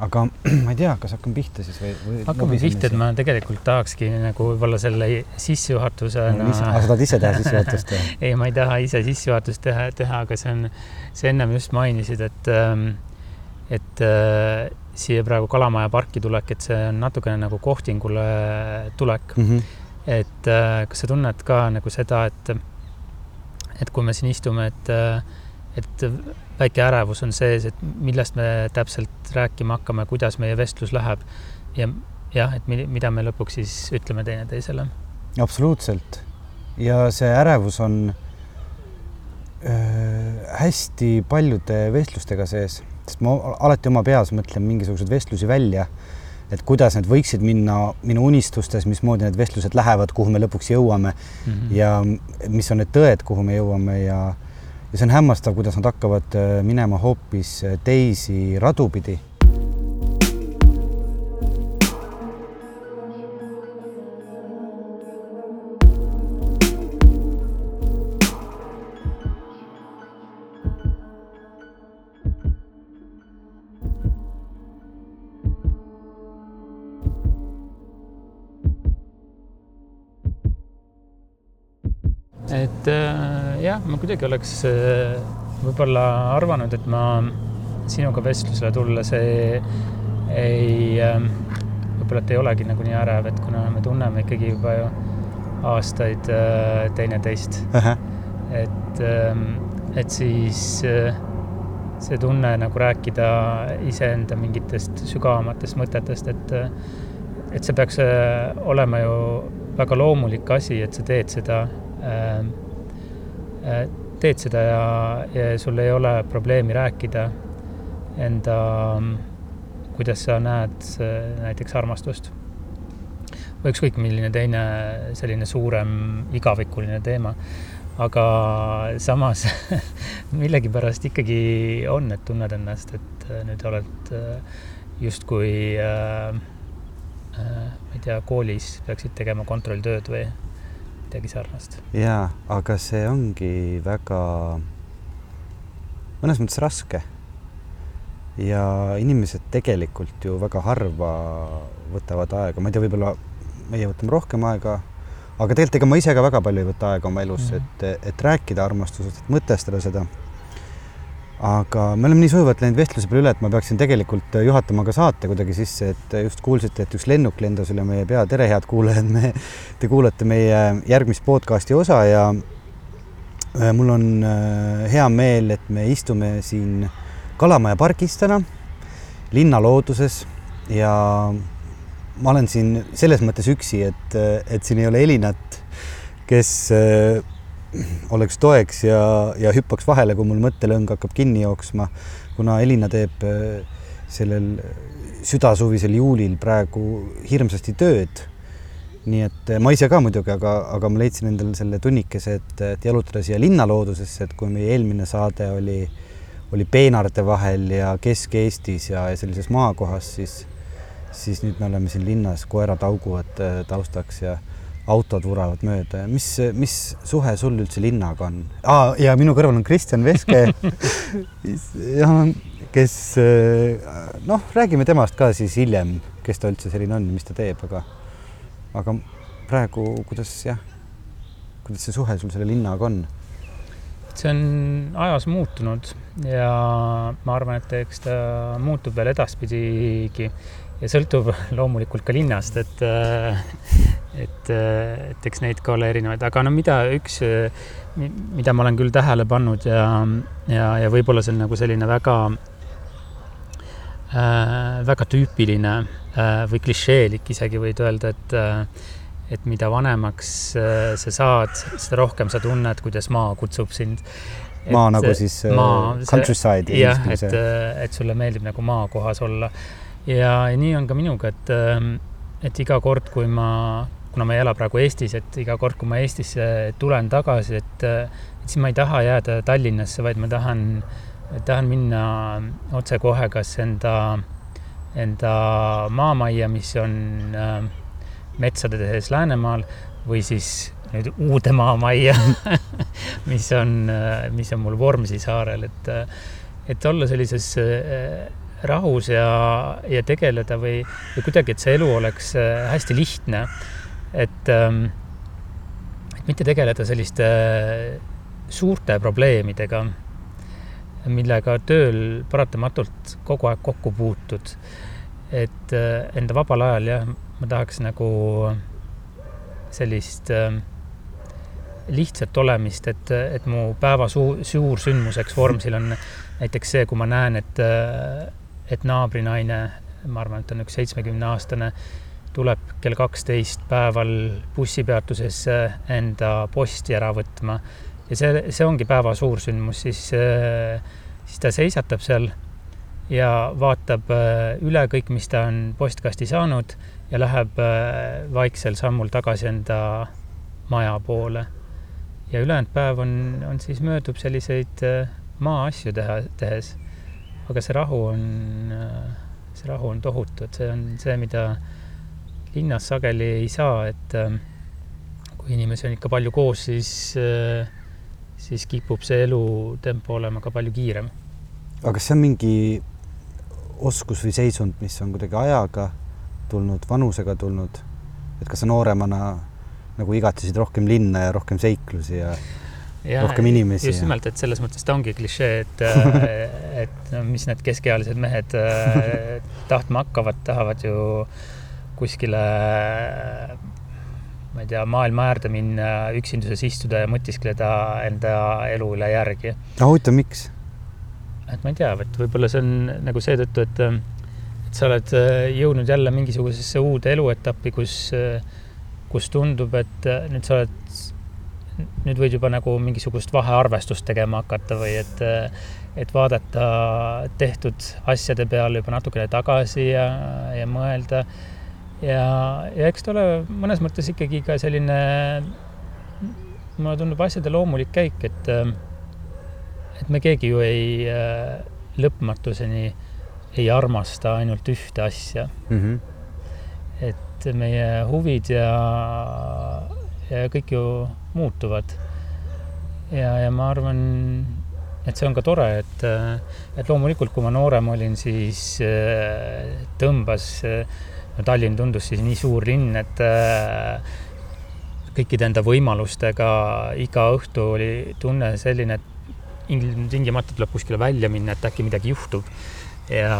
aga ma ei tea, kas hakkame pihta siis või, või? hakkame pihta, et ma tegelikult tahakski nagu võib-olla selle sissejuhatusena no,. sa tahad ise teha sissejuhatust või? ei, ma ei taha ise sissejuhatust teha, teha, aga see on, sa ennem just mainisid, et, ähm, et äh, siia praegu Kalamaja parki tulek, et see on natukene nagu kohtingule tulek mm. -hmm. et äh, kas sa tunned ka nagu seda, et, et kui me siin istume, et äh, et väike ärevus on sees, et millest me täpselt rääkima hakkame, kuidas meie vestlus läheb ja jah, et mida me lõpuks siis ütleme teineteisele. absoluutselt. ja see ärevus on äh, hästi paljude vestlustega sees, sest ma alati oma peas mõtlen mingisuguseid vestlusi välja, et kuidas need võiksid minna minu unistustes, mismoodi need vestlused lähevad, kuhu me lõpuks jõuame mm -hmm. ja mis on need tõed, kuhu me jõuame ja ja see on hämmastav, kuidas nad hakkavad äh, minema hoopis äh, teisi radu pidi. Et äh, jah, ma kuidagi oleks äh, võib-olla arvanud, et ma sinuga vestlusele tulles ei, ei äh,, võib-olla, et ei olegi nagu nii ärev, et kuna me tunneme ikkagi juba ju aastaid äh, teineteist uh. -huh. et äh,, et siis äh, see tunne nagu rääkida iseenda mingitest sügavamatest mõtetest, et et see peaks olema ju väga loomulik asi, et sa teed seda äh, teed seda ja, ja sul ei ole probleemi rääkida enda, kuidas sa näed äh, näiteks armastust. või ükskõik milline teine selline suurem igavikuline teema. aga samas millegipärast ikkagi on, et tunned ennast, et nüüd oled justkui äh, ma ei tea, koolis peaksid tegema kontrolltööd või midagi sarnast. jaa, aga see ongi väga, mõnes mõttes raske. ja inimesed tegelikult ju väga harva võtavad aega, ma ei tea, võib-olla meie võtame rohkem aega, aga tegelikult ega ma ise ka väga palju ei võta aega oma elus mm, -hmm. et, et rääkida armastusest, mõtestada seda aga me oleme nii sujuvalt läinud vestluse peale üle, et ma peaksin tegelikult juhatama ka saate kuidagi sisse, et just kuulsite, et üks lennuk lendas üle meie pea. tere, head kuulajad, me, te kuulate meie järgmist podcasti osa ja äh, mul on äh, hea meel, et me istume siin Kalamaja pargis täna, linna looduses ja ma olen siin selles mõttes üksi, et, et siin ei ole Elinat, kes äh, oleks toeks ja, ja hüppaks vahele, kui mul mõttelõng hakkab kinni jooksma, kuna Elina teeb äh, sellel südasuvisel juulil praegu hirmsasti tööd. nii et äh, ma ise ka muidugi, aga, aga ma leidsin endale selle tunnikese, et, et jalutada siia linnaloodusesse, et kui meie eelmine saade oli, oli peenarde vahel ja Kesk-Eestis ja, ja sellises maakohas, siis, siis nüüd me oleme siin linnas, koerad hauguvad äh, taustaks ja autod vuravad mööda. mis, mis suhe sul üldse linnaga on ah,? ja minu kõrval on Kristjan Veske kes noh, räägime temast ka siis hiljem, kes ta üldse selline on, mis ta teeb, aga, aga praegu, kuidas jah, kuidas see suhe sul selle linnaga on? see on ajas muutunud ja ma arvan, et eks ta muutub veel edaspidigi ja sõltub loomulikult ka linnast, et, äh, et, äh, et eks neid ka ole erinevaid, aga no mida üks, mida ma olen küll tähele pannud ja, ja, ja võib-olla see on nagu selline väga äh,, väga tüüpiline äh, või klišeelik isegi võid öelda, et äh, et mida vanemaks äh, sa saad, seda rohkem sa tunned, kuidas maa kutsub sind. Maa et, nagu siis maa, countryside. jah, et, et sulle meeldib nagu maakohas olla ja, nii on ka minuga, et, ähm, et iga kord, kui ma, kuna ma ei ela praegu Eestis, et iga kord, kui ma Eestisse tulen tagasi, et, et siis ma ei taha jääda Tallinnasse, vaid ma tahan, tahan minna otsekohe kas enda, enda maamajja, mis on äh, metsade sees Läänemaal või siis nüüd uude maamajja mis on, mis on mul Vormsi saarel, et, et olla sellises äh, rahus ja, ja tegeleda või, või kuidagi, et see elu oleks äh, hästi lihtne. et, ähm, et mitte tegeleda selliste suurte probleemidega, millega tööl paratamatult kogu aeg kokku puutud. et äh, enda vabal ajal jah, ma tahaks nagu sellist äh, lihtsat olemist, et, et mu päeva suur, suur sündmuseks Vormsil on näiteks see, kui ma näen, et, et naabrinaine, ma arvan, et on üks seitsmekümne aastane, tuleb kell kaksteist päeval bussipeatusesse enda posti ära võtma ja see, see ongi päeva suursündmus, siis, siis ta seisatab seal ja vaatab üle kõik, mis ta on postkasti saanud ja läheb vaiksel sammul tagasi enda maja poole ja ülejäänud päev on, on siis möödub selliseid äh, maaasju teha, tehes. Aga see rahu on, äh, see rahu on tohutu, et see on see, mida linnas sageli ei saa, et äh, kui inimesi on ikka palju koos, siis, siis kipub see elutempo olema ka palju kiirem. aga kas see on mingi oskus või seisund, mis on kuidagi ajaga tulnud, vanusega tulnud, et kas sa nooremana nagu igatsesid rohkem linna ja rohkem seiklusi ja rohkem inimesi. just nimelt, et selles mõttes ta ongi klišee, et et no mis need keskealised mehed äh, tahtma hakkavad, tahavad ju kuskile ma ei tea, maailma äärde minna, üksinduses istuda ja mõtiskleda enda elu üle järgi. aga huvitav, miks? et ma ei tea, et võib-olla see on nagu seetõttu, et et sa oled äh, jõudnud jälle mingisugusesse uude eluetappi, kus äh, kus tundub, et äh, nüüd sa oled, nüüd võid juba nagu mingisugust vahearvestust tegema hakata või et, et vaadata tehtud asjade peale juba natukene tagasi ja, ja mõelda. ja, ja eks ta ole mõnes mõttes ikkagi ka selline, mulle tundub asjade loomulik käik, et, et me keegi ju ei lõpmatuseni ei armasta ainult ühte asja mm. -hmm. et et meie huvid ja, ja kõik ju muutuvad. ja, ja ma arvan, et see on ka tore, et, et loomulikult, kui ma noorem olin, siis äh, tõmbas, no Tallinn tundus siis nii suur linn, et äh, kõikide enda võimalustega iga õhtu oli tunne selline, et ilmtingimata tuleb kuskile välja minna, et äkki midagi juhtub ja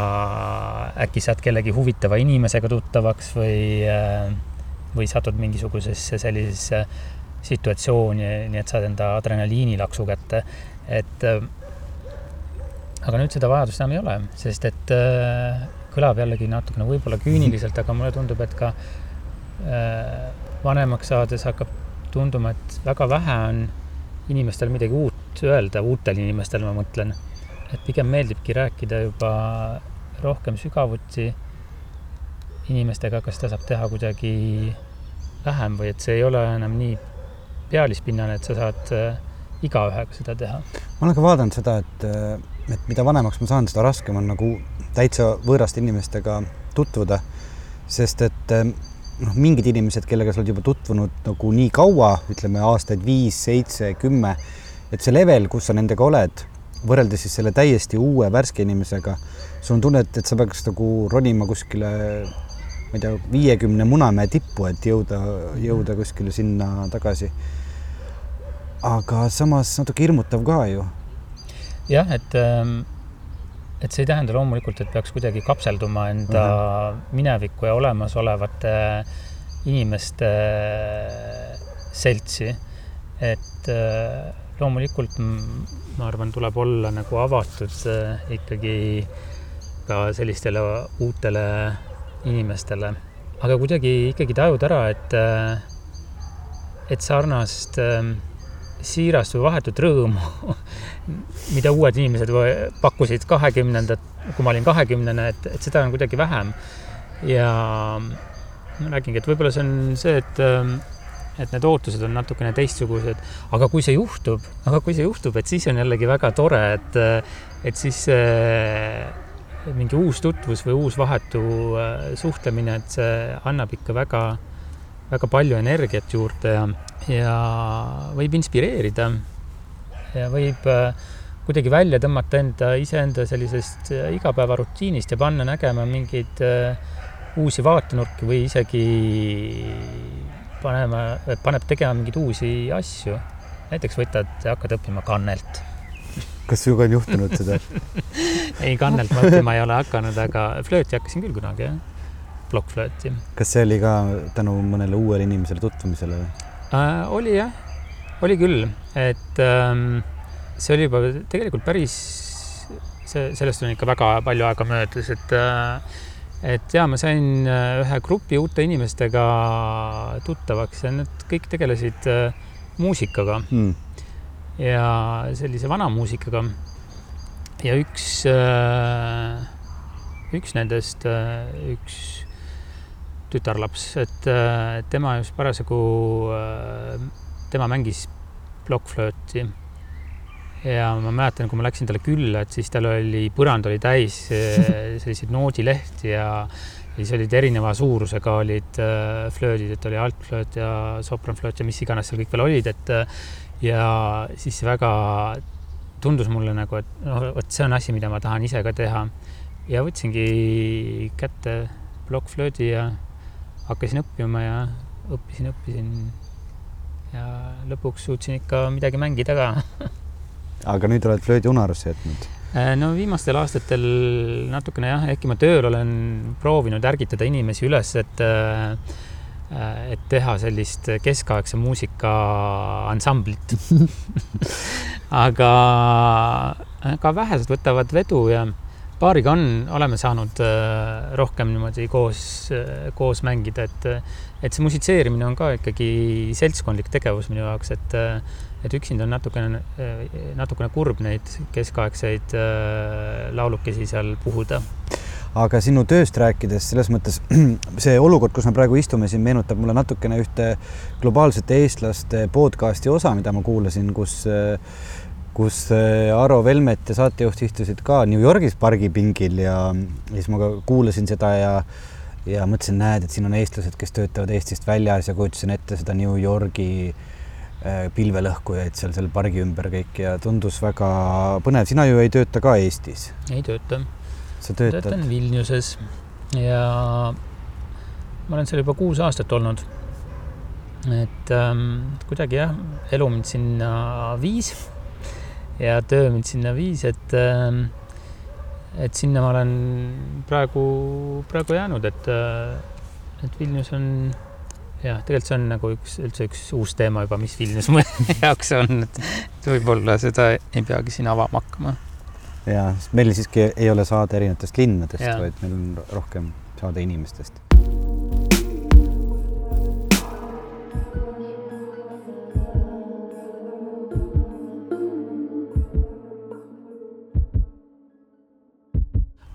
äkki saad kellegi huvitava inimesega tuttavaks või, või satud mingisugusesse sellisesse situatsiooni, nii et saad enda adrenaliinilaksu kätte, et äh, aga nüüd seda vajadust enam ei ole, sest et äh, kõlab jällegi natukene võib-olla küüniliselt, aga mulle tundub, et ka vanemaks saades hakkab tunduma, et väga vähe on inimestel midagi uut öelda, uutel inimestel ma mõtlen. Et pigem meeldibki rääkida juba rohkem sügavuti inimestega, kas seda saab teha kuidagi vähem või et see ei ole enam nii pealispinnane, et sa saad äh, igaühega seda teha. ma olen ka vaadanud seda, et, äh, et mida vanemaks ma saan, seda raskem on nagu täitsa võõraste inimestega tutvuda, sest et äh, noh, mingid inimesed, kellega sa oled juba tutvunud nagu nii kaua, ütleme aastaid viis, seitse, kümme, et see level, kus sa nendega oled võrreldes siis selle täiesti uue värske inimesega, sul on tunne, et, et sa peaks nagu ronima kuskile, ma ei tea, viiekümne Munamäe tippu, et jõuda, jõuda kuskile sinna tagasi. Aga samas natuke hirmutav ka ju. jah, et, ähm, et see ei tähenda loomulikult, et peaks kuidagi kapselduma enda uh -huh. minevikku ja olemasolevate inimeste seltsi, et äh, loomulikult ma arvan, tuleb olla nagu avatud äh, ikkagi ka sellistele uutele inimestele, aga kuidagi ikkagi tajud ära, et, äh, et sarnast äh, siirast või vahetut rõõmu, mida uued inimesed pakkusid kahekümnendat, kui ma olin kahekümnene, et, et seda on kuidagi vähem. ja ma räägingi, et võib-olla see on see, et et need ootused on natukene teistsugused, aga kui see juhtub, aga kui see juhtub, et siis on jällegi väga tore, et, et siis äh, mingi uus tutvus või uus vahetu äh, suhtlemine, et see annab ikka väga, väga palju energiat juurde ja, ja võib inspireerida ja võib, kuidagi välja tõmmata enda, iseenda sellisest äh, igapäevarutiinist ja panna nägema mingeid äh, uusi vaatenurki või isegi panema, paneb tegema mingeid uusi asju. näiteks võtad hakkad õppima kannelt. kas sinuga on juhtunud seda ei, kannelt ma õppima ei ole hakanud, aga flööti hakkasin küll kunagi, jah. Plokkflööti. kas see oli ka tänu mõnele uuele inimesele tutvumisele või äh,? oli jah, oli küll, et ähm, see oli juba tegelikult päris, see, sellest on ikka väga palju aega möödas, et äh, et ja ma sain äh, ühe grupi uute inimestega tuttavaks ja nad kõik tegelesid äh, muusikaga hmm. ja sellise vana muusikaga. ja üks, äh, üks nendest, üks tütarlaps, et tema just parasjagu, tema mängis plokkflööti ja ma mäletan, kui ma läksin talle külla, et siis tal oli, põrand oli täis eh, selliseid noodilehti ja, siis olid erineva suurusega olid äh, flöödid, et oli altflööt ja sopranflööt ja mis iganes seal kõik veel olid, et äh, ja siis väga tundus mulle nagu, et noh, vot see on asi, mida ma tahan ise ka teha. ja võtsingi kätte plokkflöödi ja hakkasin õppima ja õppisin, õppisin. ja lõpuks suutsin ikka midagi mängida ka aga nüüd oled flöödi unarusse jätnud? Äh, no viimastel aastatel natukene jah, ehkki ma tööl olen proovinud ärgitada inimesi üles, et äh, et teha sellist keskaegse muusika ansamblit aga ka vähesed võtavad vedu ja paariga on, oleme saanud äh, rohkem niimoodi koos, koos mängida, et et see musitseerimine on ka ikkagi seltskondlik tegevus minu jaoks, et et üksinda on natukene, natukene kurb neid keskaegseid äh, laulukesi seal puhuda. aga sinu tööst rääkides, selles mõttes see olukord, kus me praegu istume siin, meenutab mulle natukene ühte globaalsete eestlaste podcast'i osa, mida ma kuulasin, kus kus äh, Aro Velmet ja saatejuht istusid ka New Yorgis pargipingil ja, ja siis ma ka kuulasin seda ja ja mõtlesin, näed, et siin on eestlased, kes töötavad Eestist väljas ja kujutasin ette seda New Yorgi Äh, pilvelõhkujaid seal selle pargi ümber kõik ja tundus väga põnev. sina ju ei tööta ka Eestis? ei tööta. sa töötad? töötan Vilniuses ja ma olen seal juba kuus aastat olnud. et ähm, kuidagi jah, elu mind sinna viis ja töö mind sinna viis, et ähm, et sinna ma olen praegu, praegu jäänud, et, äh, et Vilnius on jah, tegelikult see on nagu üks, üldse üks uus teema juba, mis Vilnius mu jaoks on, et võib-olla seda ei peagi siin avama hakkama. ja, sest meil siiski ei ole saade erinevatest linnadest, vaid meil on rohkem saade inimestest.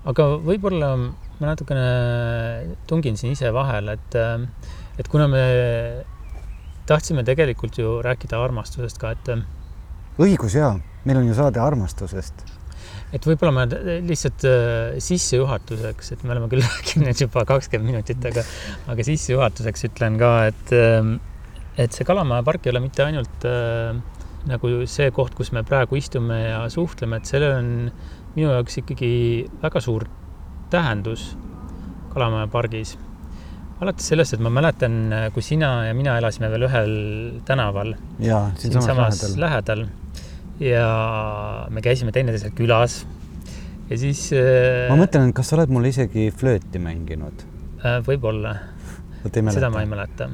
Aga võib-olla ma natukene tungin siin ise vahele, et et kuna me tahtsime tegelikult ju rääkida armastusest ka, et. õigus ja, meil on ju saade armastusest. et võib-olla ma lihtsalt äh, sissejuhatuseks, et me oleme küll rääkinud juba kakskümmend minutit, aga, aga sissejuhatuseks ütlen ka, et, ähm, et see Kalamaja park ei ole mitte ainult äh, nagu see koht, kus me praegu istume ja suhtleme, et sellel on minu jaoks ikkagi väga suur tähendus Kalamaja pargis alates sellest, et ma mäletan, kui sina ja mina elasime veel ühel tänaval. siinsamas siin lähedal. ja me käisime teineteisel külas ja siis. Äh, ma mõtlen, kas sa oled mulle isegi flööti mänginud? Äh, võib-olla. seda ma ei mäleta.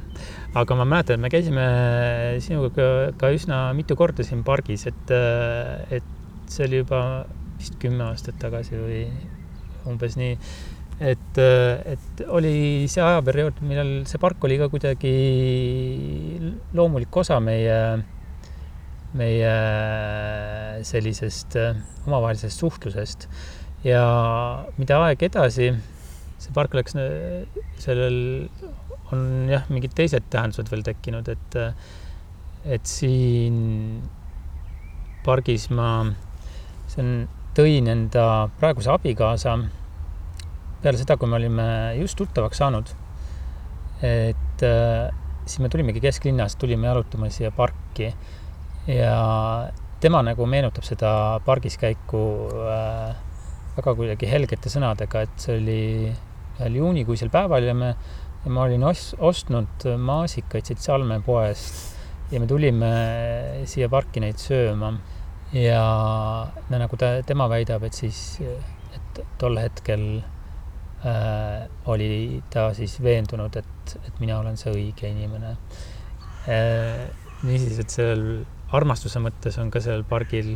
aga ma mäletan, et me käisime sinuga ka, ka üsna mitu korda siin pargis, et, äh, et see oli juba vist kümme aastat tagasi või umbes nii et, et oli see ajaperiood, millal see park oli ka kuidagi loomulik osa meie, meie sellisest omavahelisest suhtlusest. ja mida aeg edasi, see park läks, sellel on jah, mingid teised tähendused veel tekkinud, et, et siin pargis ma, see on, tõin enda praeguse abikaasa peale seda, kui me olime just tuttavaks saanud, et äh, siis me tulimegi kesklinnast, tulime jalutama siia parki. Ja, tema nagu meenutab seda pargis käiku äh, väga kuidagi helgete sõnadega, et see oli ühel juunikuisel päeval ja me, ma olin os-, ostnud maasikaid siit Salme poest ja me tulime siia parki neid sööma ja no nagu ta, tema väidab, et siis, et tol hetkel äh, oli ta siis veendunud, et, et mina olen see õige inimene äh,. niisiis, et sellel armastuse mõttes on ka sellel pargil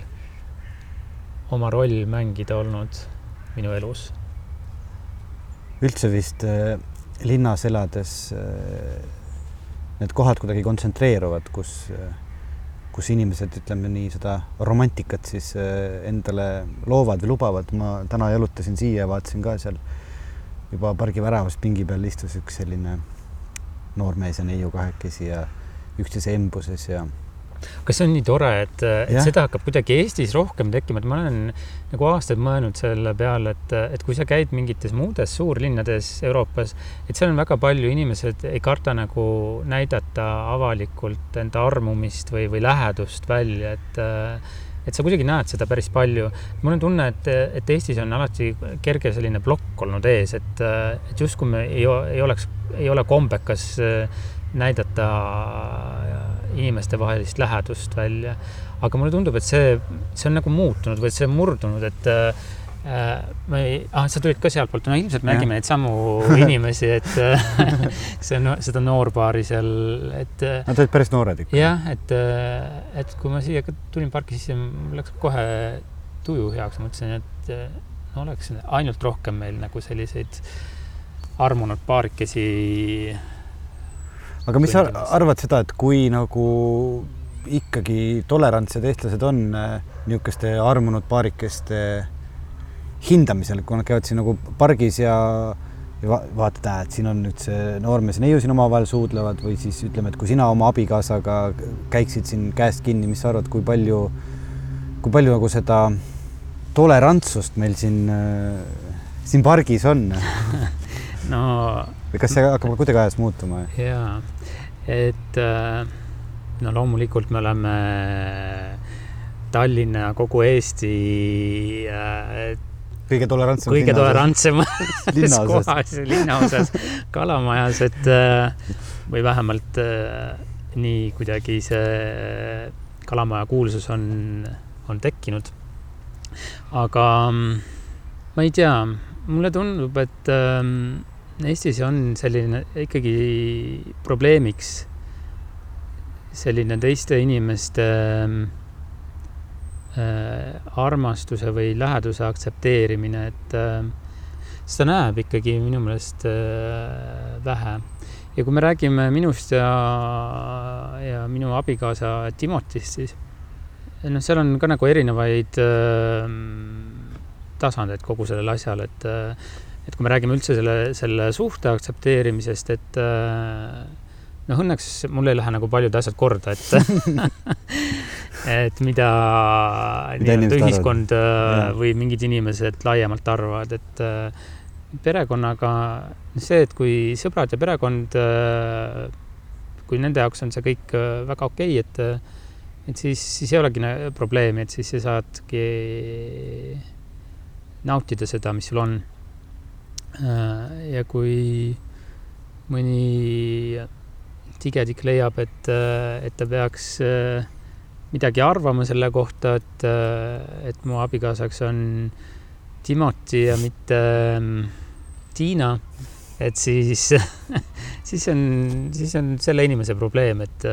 oma roll mängida olnud minu elus. üldse vist äh, linnas elades äh, need kohad kuidagi kontsentreeruvad, kus äh, kus inimesed, ütleme nii, seda romantikat siis äh, endale loovad või lubavad. ma täna jalutasin siia ja vaatasin ka seal juba pargi väravas pingi peal istus üks selline noormees ja neiu kahekesi ja üksteise embuses ja kas see on nii tore, et, et seda hakkab kuidagi Eestis rohkem tekkima, et ma olen nagu aastaid mõelnud selle peale, et, et kui sa käid mingites muudes suurlinnades Euroopas, et seal on väga palju inimesed ei karda nagu näidata avalikult enda armumist või, või lähedust välja, et et sa kuidagi näed seda päris palju. mul on tunne, et, et Eestis on alati kerge selline plokk olnud ees, et, et justkui me ei, ei oleks, ei ole kombekas näidata inimestevahelist lähedust välja. aga mulle tundub, et see, see on nagu muutunud või see on murdunud, et äh, ma ei, ah, sa tulid ka sealtpoolt, no ilmselt me nägime neid samu inimesi, et see on seda noorpaari seal, et. Nad olid päris noored ikka. jah, et, et kui ma siia tulin parki sisse, mul läks kohe tuju heaks, mõtlesin, et no oleks ainult rohkem meil nagu selliseid armunud paarikesi aga mis sa arvad seda, et kui nagu ikkagi tolerantsed eestlased on äh, niisuguste armunud paarikeste hindamisel, kui nad käivad siin nagu pargis ja, ja va vaatad, et siin on nüüd see noormees ja neiu siin omavahel suudlevad või siis ütleme, et kui sina oma abikaasaga käiksid siin käest kinni, mis sa arvad, kui palju, kui palju nagu seda tolerantsust meil siin, äh, siin pargis on? No kas see hakkab kuidagi ajas muutuma? jaa, et äh, no loomulikult me oleme Tallinna, kogu Eesti äh, kõige tolerantsem kõige tolerantsemas kohas, linnaosas, Kalamajas, et äh, või vähemalt nii kuidagi see Kalamaja kuulsus on, on tekkinud. aga ma ei tea, mulle tundub, et ähm, Eestis on selline ikkagi probleemiks selline teiste inimeste äh, armastuse või läheduse aktsepteerimine, et äh, seda näeb ikkagi minu meelest äh, vähe. ja kui me räägime minust ja, ja minu abikaasa Timotist, siis noh, seal on ka nagu erinevaid äh, tasandeid kogu sellel asjal, et äh, et kui me räägime üldse selle, selle suhte aktsepteerimisest, et äh, noh, õnneks mul ei lähe nagu paljud asjad korda, et et mida, mida nii-öelda ühiskond arvad? Äh, või mingid inimesed laiemalt arvavad, et äh, perekonnaga, see, et kui sõbrad ja perekond, kui nende jaoks on see kõik väga okei okay,, et et siis, siis ei olegi probleemi, et siis sa saadki nautida seda, mis sul on ja kui mõni tigedik leiab, et, äh, et ta peaks äh, midagi arvama selle kohta, et, et mu abikaasaks on Timoti ja mitte ähm, Tiina, et siis, siis on, siis on selle inimese probleem, et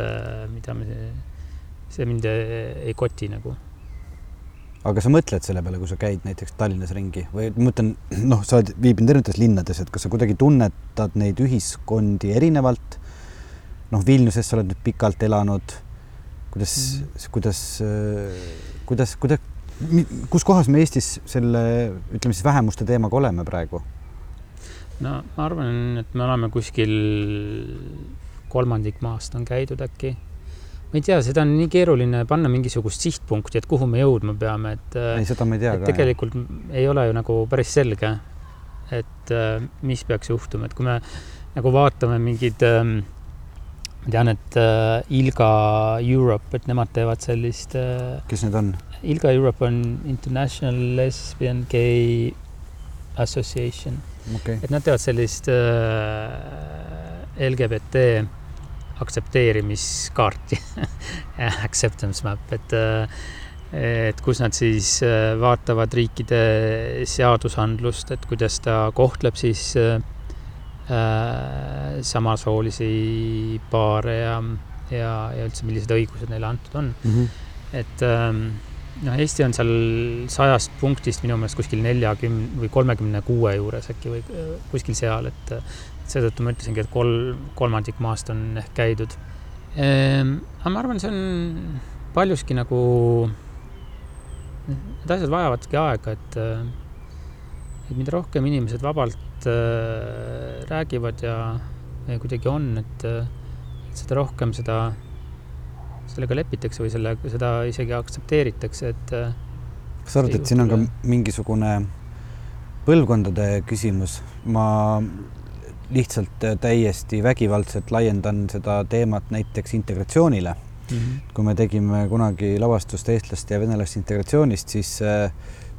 mida me, see mind ei koti nagu aga sa mõtled selle peale, kui sa käid näiteks Tallinnas ringi või ma mõtlen, noh, sa oled viibinud erinevates linnades, et kas sa kuidagi tunnetad neid ühiskondi erinevalt? noh, Vilniuses sa oled nüüd pikalt elanud. kuidas mm, -hmm. kuidas, kuidas, kuidas, kus kohas me Eestis selle, ütleme siis vähemuste teemaga oleme praegu? no ma arvan, et me oleme kuskil kolmandik maast on käidud äkki ma ei tea, seda on nii keeruline panna mingisugust sihtpunkti, et kuhu me jõudma peame, et. ei, seda ma ei tea ka. tegelikult ei ole ju nagu päris selge, et äh, mis peaks juhtuma, et kui me nagu vaatame mingeid ähm, ma tean, et äh, Ilga Europe, et nemad teevad sellist äh,, kes need on? Ilga Europe on International Lesbian Gay Association okay., et nad teevad sellist äh, LGBT aktsepteerimiskaarti acceptance map, et äh, et kus nad siis äh, vaatavad riikide seadusandlust, et kuidas ta kohtleb siis äh, äh, samasoolisi paare ja, ja, ja üldse, millised õigused neile antud on. mm. -hmm. et ähm, noh, Eesti on seal sajast punktist minu meelest kuskil neljakümne või kolmekümne kuue juures äkki või kuskil seal, et seetõttu ma ütlesingi, et kolm, kolmandik maast on ehk käidud ehm,. aga ma arvan, see on paljuski nagu, need asjad vajavadki aega, et, et mida rohkem inimesed vabalt äh, räägivad ja, ja kuidagi on, et seda rohkem seda sellega lepitakse või selle, seda isegi aktsepteeritakse, et äh, kas sa arvad, et siin on ka mingisugune põlvkondade küsimus? ma lihtsalt äh, täiesti vägivaldselt laiendan seda teemat näiteks integratsioonile. mm -hmm. kui me tegime kunagi lavastust eestlaste ja venelaste integratsioonist, siis äh,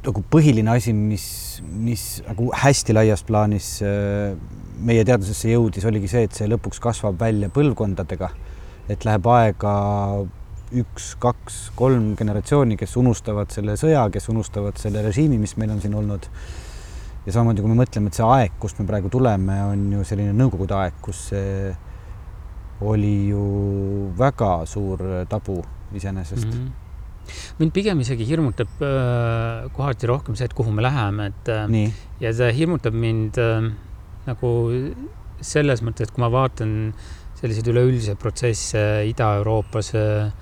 nagu põhiline asi, mis, mis nagu hästi laias plaanis äh, meie teadusesse jõudis, oligi see, et see lõpuks kasvab välja põlvkondadega. et läheb aega üks, kaks, kolm generatsiooni, kes unustavad selle sõja, kes unustavad selle režiimi, mis meil on siin olnud. Ja samamoodi, kui me mõtleme, et see aeg, kust me praegu tuleme, on ju selline nõukogude aeg, kus see oli ju väga suur tabu iseenesest mm. Mhm. mind pigem isegi hirmutab äh, kohati rohkem see, et kuhu me läheme, et äh, -hmm. nii, ja see hirmutab mind äh, nagu selles mõttes, et kui ma vaatan selliseid üleüldiseid protsesse Ida-Euroopas äh,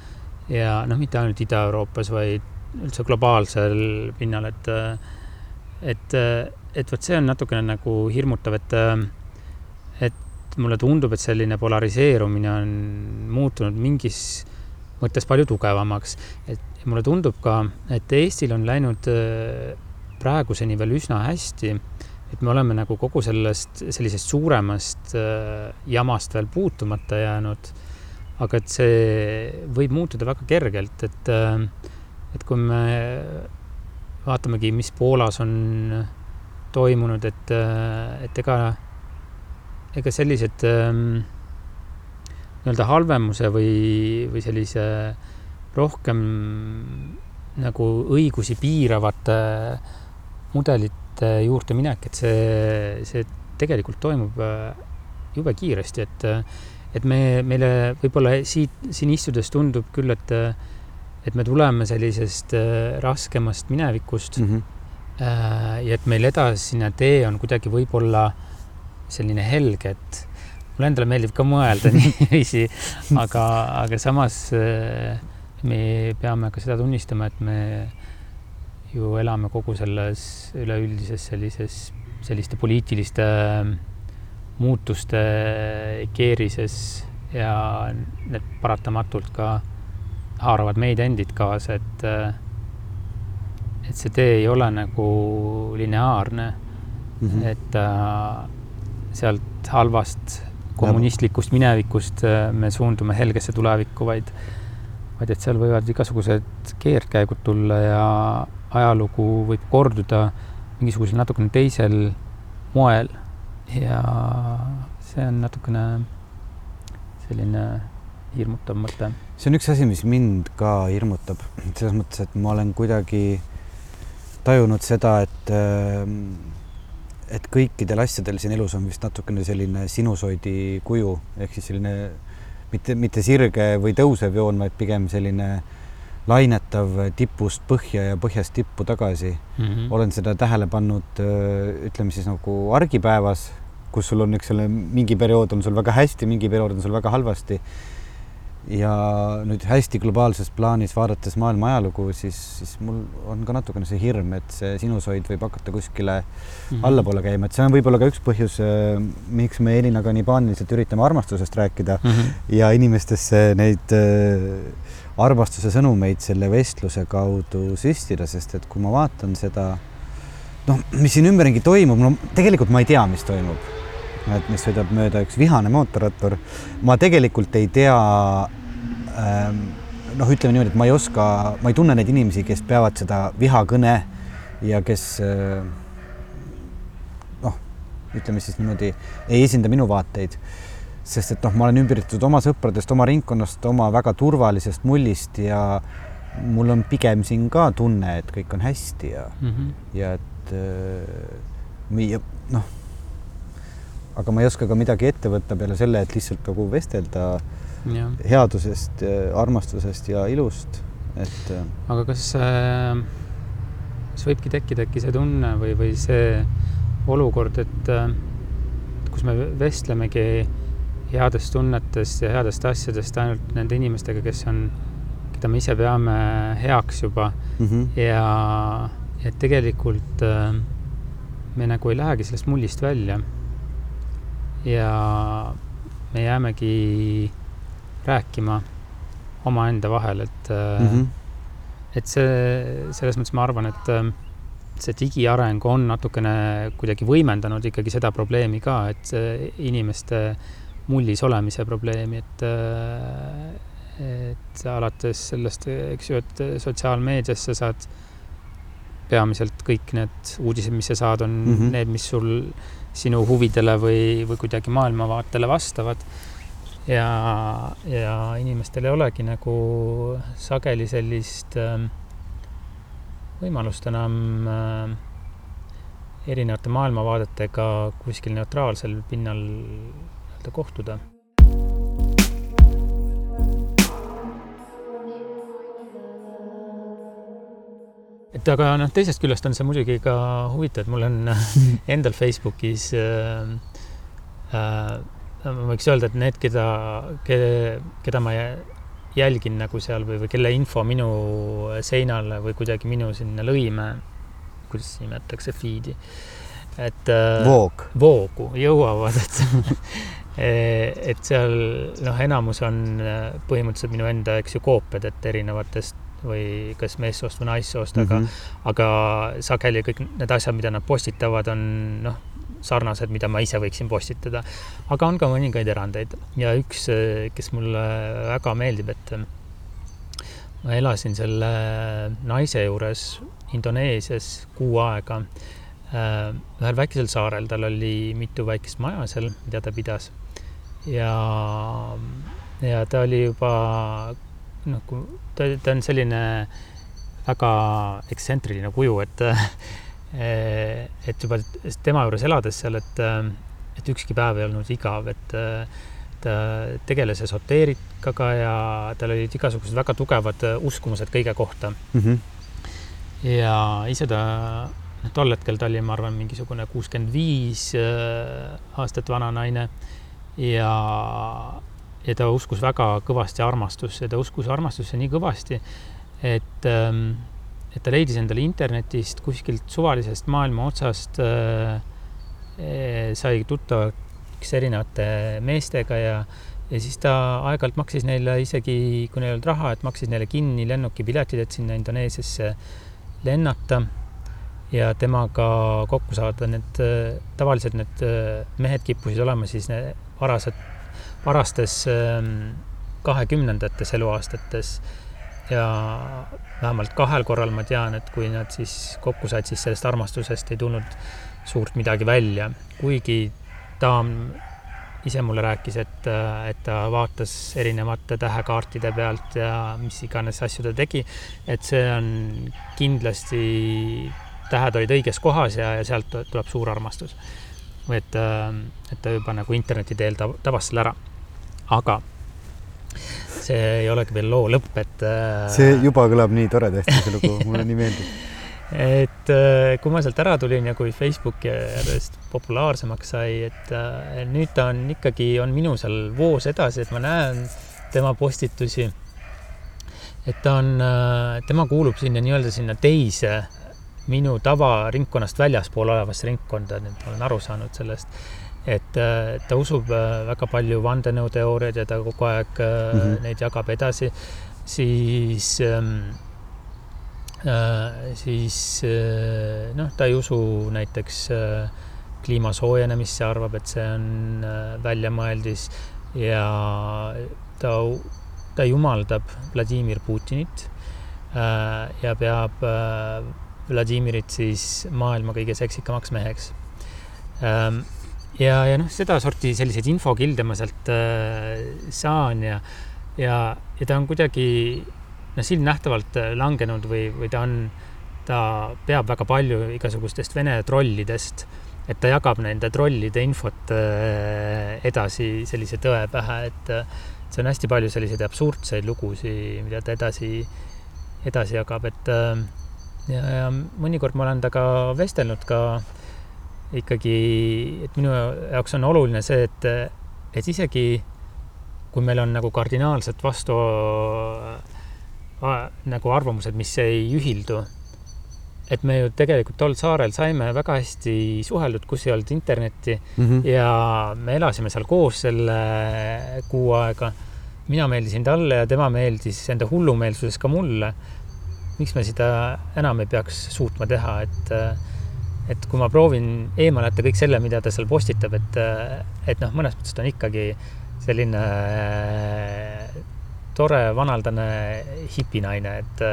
ja noh, mitte ainult Ida-Euroopas, vaid üldse globaalsel pinnal, et äh, et, et vot see on natukene nagu hirmutav, et äh, et mulle tundub, et selline polariseerumine on muutunud mingis mõttes palju tugevamaks, et mulle tundub ka, et Eestil on läinud äh, praeguseni veel üsna hästi, et me oleme nagu kogu sellest sellisest suuremast äh, jamast veel puutumata jäänud. aga et see võib muutuda väga kergelt, et, et kui me vaatamegi, mis Poolas on toimunud, et, et ega, ega sellised ähm, nii-öelda halvemuse või, või sellise rohkem nagu õigusi piiravate mudelite juurde minek, et see, see tegelikult toimub äh, jube kiiresti, et, et me, meile võib-olla siit, siin istudes tundub küll, et, et me tuleme sellisest äh, raskemast minevikust mm. -hmm. Ja et meil edasine tee on kuidagi võib-olla selline helge, et mulle endale meeldib ka mõelda niiviisi, aga, aga samas äh, me peame ka seda tunnistama, et me ju elame kogu selles üleüldises sellises, selliste poliitiliste muutuste keerises ja need paratamatult ka haaravad meid endid kaasa, et et see tee ei ole nagu lineaarne Mm mm, -hmm. -hmm. et äh, sealt halvast kommunistlikust minevikust äh, me suundume helgesse tulevikku, vaid vaid et seal võivad igasugused keerdkäigud tulla ja ajalugu võib korduda mingisugusel natukene teisel moel ja see on natukene selline hirmutav mõte. see on üks asi, mis mind ka hirmutab, selles mõttes, et ma olen kuidagi tajunud seda, et ähm, et kõikidel asjadel siin elus on vist natukene selline sinusoidi kuju ehk siis selline mitte, mitte sirge või tõusev joon, vaid pigem selline lainetav tipust põhja ja põhjast tippu tagasi Mm -hmm. olen seda tähele pannud, ütleme siis nagu argipäevas, kus sul on, eks ole, mingi periood on sul väga hästi, mingi periood on sul väga halvasti. Ja nüüd hästi globaalses plaanis vaadates maailma ajalugu, siis, siis mul on ka natukene see hirm, et see sinusoid võib hakata kuskile mm. -hmm. allapoole käima, et see on võib-olla ka üks põhjus, miks me Elinaga nii paaniliselt üritame armastusest rääkida mm. -hmm. ja inimestesse neid äh, armastuse sõnumeid selle vestluse kaudu süstida, sest et kui ma vaatan seda, noh, mis siin ümberringi toimub, no tegelikult ma ei tea, mis toimub. Et mis sõidab mööda üks vihane mootorrattur. ma tegelikult ei tea ähm, noh, ütleme niimoodi, et ma ei oska, ma ei tunne neid inimesi, kes peavad seda vihakõne ja kes äh, noh, ütleme siis niimoodi, ei esinda minu vaateid. sest et noh, ma olen ümbritsetud oma sõpradest, oma ringkonnast, oma väga turvalisest mullist ja mul on pigem siin ka tunne, et kõik on hästi ja mm, -hmm. ja et äh, noh, aga ma ei oska ka midagi ette võtta peale selle, et lihtsalt nagu vestelda ja. headusest, armastusest ja ilust, et. Äh, aga kas äh,, kas võibki tekkida äkki see tunne või, või see olukord, et äh, kus me vestlemegi headest tunnetest ja headest asjadest ainult nende inimestega, kes on, keda me ise peame heaks juba mm -hmm. ja, et tegelikult me nagu ei lähegi sellest mullist välja. Ja me jäämegi rääkima omaenda vahel, et mm, -hmm. et see, selles mõttes ma arvan, et äh, see digiareng on natukene kuidagi võimendanud ikkagi seda probleemi ka, et inimeste mullis olemise probleemi, et, äh, et alates sellest, eks ju, et sotsiaalmeedias sa saad peamiselt kõik need uudised, mis sa saad, on mm -hmm. need, mis sul sinu huvidele või, või kuidagi maailmavaatele vastavad ja, ja inimestel ei olegi nagu sageli sellist äh, võimalust enam äh, erinevate maailmavaadetega kuskil neutraalsel pinnal nii-öelda kohtuda. Et aga noh, teisest küljest on see muidugi ka huvitav, et mul on endal Facebookis äh, äh, ma võiks öelda, et need, keda, keda ma jälgin nagu seal või, või kelle info minu seinale või kuidagi minu sinna lõime, kuidas nimetatakse, feed'i, et äh, voog, voogu jõuavad, et et seal noh, enamus on äh, põhimõtteliselt minu enda, eks ju, koopiad, et erinevatest või kas meessoost või naissoost mm, -hmm. aga, aga sageli kõik need asjad, mida nad postitavad, on noh sarnased, mida ma ise võiksin postitada. aga on ka mõningaid erandeid ja üks, kes mulle väga meeldib, et ma elasin selle naise juures Indoneesias kuu aega äh, ühel väikesel saarel, tal oli mitu väikest maja seal, mida ta pidas. ja, ja ta oli juba noh, ta, ta on selline väga ekstsentriline kuju, et et juba tema juures elades seal, et, et ükski päev ei olnud igav, et ta tegeles esoteerikaga ja tal olid igasugused väga tugevad uskumused kõige kohta mm. -hmm. ja ise ta, noh, tol hetkel ta oli, ma arvan, mingisugune kuuskümmend viis aastat vana naine ja, ja ta uskus väga kõvasti armastusse, ta uskus armastusse nii kõvasti, et ähm, et ta leidis endale internetist kuskilt suvalisest maailma otsast äh,, äh sai tuttavaks erinevate meestega ja, ja siis ta aeg-ajalt maksis neile isegi, kui neil ei olnud raha, et maksis neile kinni lennukipiletid, et sinna Indoneesiasse lennata ja temaga kokku saada. Need äh, tavaliselt need äh, mehed kippusid olema siis varased, varastes ähm, kahekümnendates eluaastates ja vähemalt kahel korral ma tean, et kui nad siis kokku said, siis sellest armastusest ei tulnud suurt midagi välja, kuigi ta ise mulle rääkis, et, et ta vaatas erinevate tähekaartide pealt ja mis iganes asju ta tegi, et see on kindlasti, tähed olid õiges kohas ja, ja sealt tuleb suur armastus. et, et ta juba nagu interneti teel tabas selle ära. Aga see ei olegi veel loo lõpp, et. Äh, see juba kõlab nii toredasti, see lugu, mulle nii meeldib. et äh, kui ma sealt ära tulin ja kui Facebook järjest populaarsemaks sai, et äh, nüüd ta on ikkagi, on minu seal voos edasi, et ma näen tema postitusi. et ta on, tema kuulub sinna nii-öelda sinna teise minu tavaringkonnast väljaspool olevasse ringkonda, nüüd ma olen aru saanud sellest et äh, ta usub äh, väga palju vandenõuteooriaid ja ta kogu aeg mm -hmm. neid jagab edasi, siis ähm, siis noh, ta ei usu näiteks kliima soojenemisse, arvab, et see on väljamõeldis ja ta, ta jumaldab Vladimir Putinit ja peab Vladimirit siis maailma kõige seksikamaks meheks. Ähm, ja, ja noh, sedasorti selliseid infokilde ma sealt äh, saan ja, ja, ja ta on kuidagi noh, silmnähtavalt äh, langenud või, või ta on, ta peab väga palju igasugustest Vene trollidest, et ta jagab nende trollide infot äh, edasi sellise tõe pähe, et see on hästi palju selliseid absurdseid lugusid, mida ta edasi, edasi jagab, et ja, ja mõnikord ma olen temaga vestelnud ka ikkagi, et minu jaoks on oluline see, et, et isegi kui meil on nagu kardinaalselt vastu nagu arvamused, mis ei ühildu, et me ju tegelikult tol saarel saime väga hästi suheldud, kus ei olnud internetti mm -hmm. ja me elasime seal koos selle kuu aega. mina meeldisin talle ja tema meeldis enda hullumeelsuses ka mulle miks me seda enam ei peaks suutma teha, et et kui ma proovin eemale jätta kõik selle, mida ta seal postitab, et, et noh, mõnes mõttes ta on ikkagi selline tore vanaldane hipinaine, et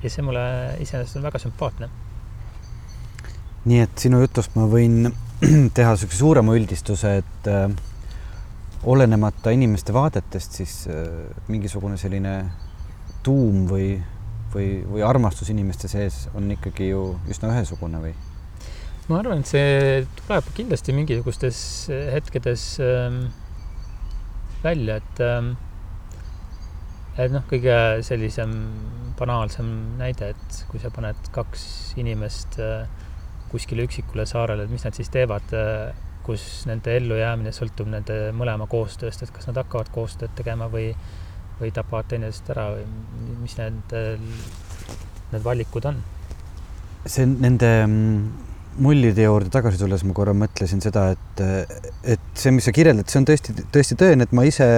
ja see mulle iseenesest on väga sümpaatne. nii et sinu jutust ma võin teha niisuguse suurema üldistuse, et äh, olenemata inimeste vaadetest, siis äh, mingisugune selline tuum või või, või armastus inimeste sees on ikkagi ju üsna ühesugune või? Ma arvan, et see tuleb kindlasti mingisugustes hetkedes ähm, välja, et ähm, et noh, kõige sellisem banaalsem näide, et kui sa paned kaks inimest äh, kuskile üksikule saarele, et mis nad siis teevad äh,, kus nende ellujäämine sõltub nende mõlema koostööst, et kas nad hakkavad koostööd tegema või või tapavad teineteist ära või mis need, need valikud on? see nende mm, mullide juurde tagasi tulles ma korra mõtlesin seda, et, et see, mis sa kirjeldad, see on tõesti, tõesti tõene, et ma ise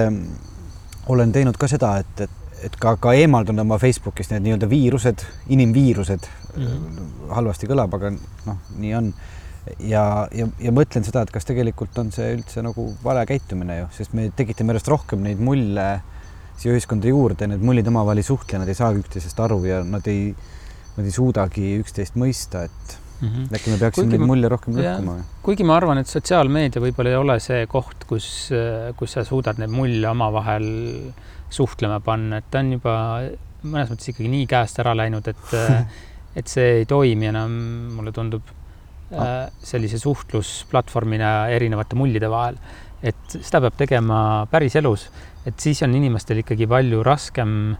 olen teinud ka seda, et, et, et ka, ka eemaldan oma Facebookist need nii-öelda viirused, inimviirused mm. -hmm. halvasti kõlab, aga noh, nii on. ja, ja, ja mõtlen seda, et kas tegelikult on see üldse nagu vale käitumine ju, sest me tekitame järjest rohkem neid mulle siia ühiskonda juurde, need mullid omavahel ei suhtle, nad ei saagi üksteisest aru ja nad ei, nad ei suudagi üksteist mõista, et mm -hmm. äkki me peaksime kuigi neid mulje rohkem lõhkuma. kuigi ma arvan, et sotsiaalmeedia võib-olla ei ole see koht, kus, kus sa suudad neid mulle omavahel suhtlema panna, et ta on juba mõnes mõttes ikkagi nii käest ära läinud, et et see ei toimi enam, mulle tundub ah. sellise suhtlusplatvormina erinevate mullide vahel. et seda peab tegema päriselus et siis on inimestel ikkagi palju raskem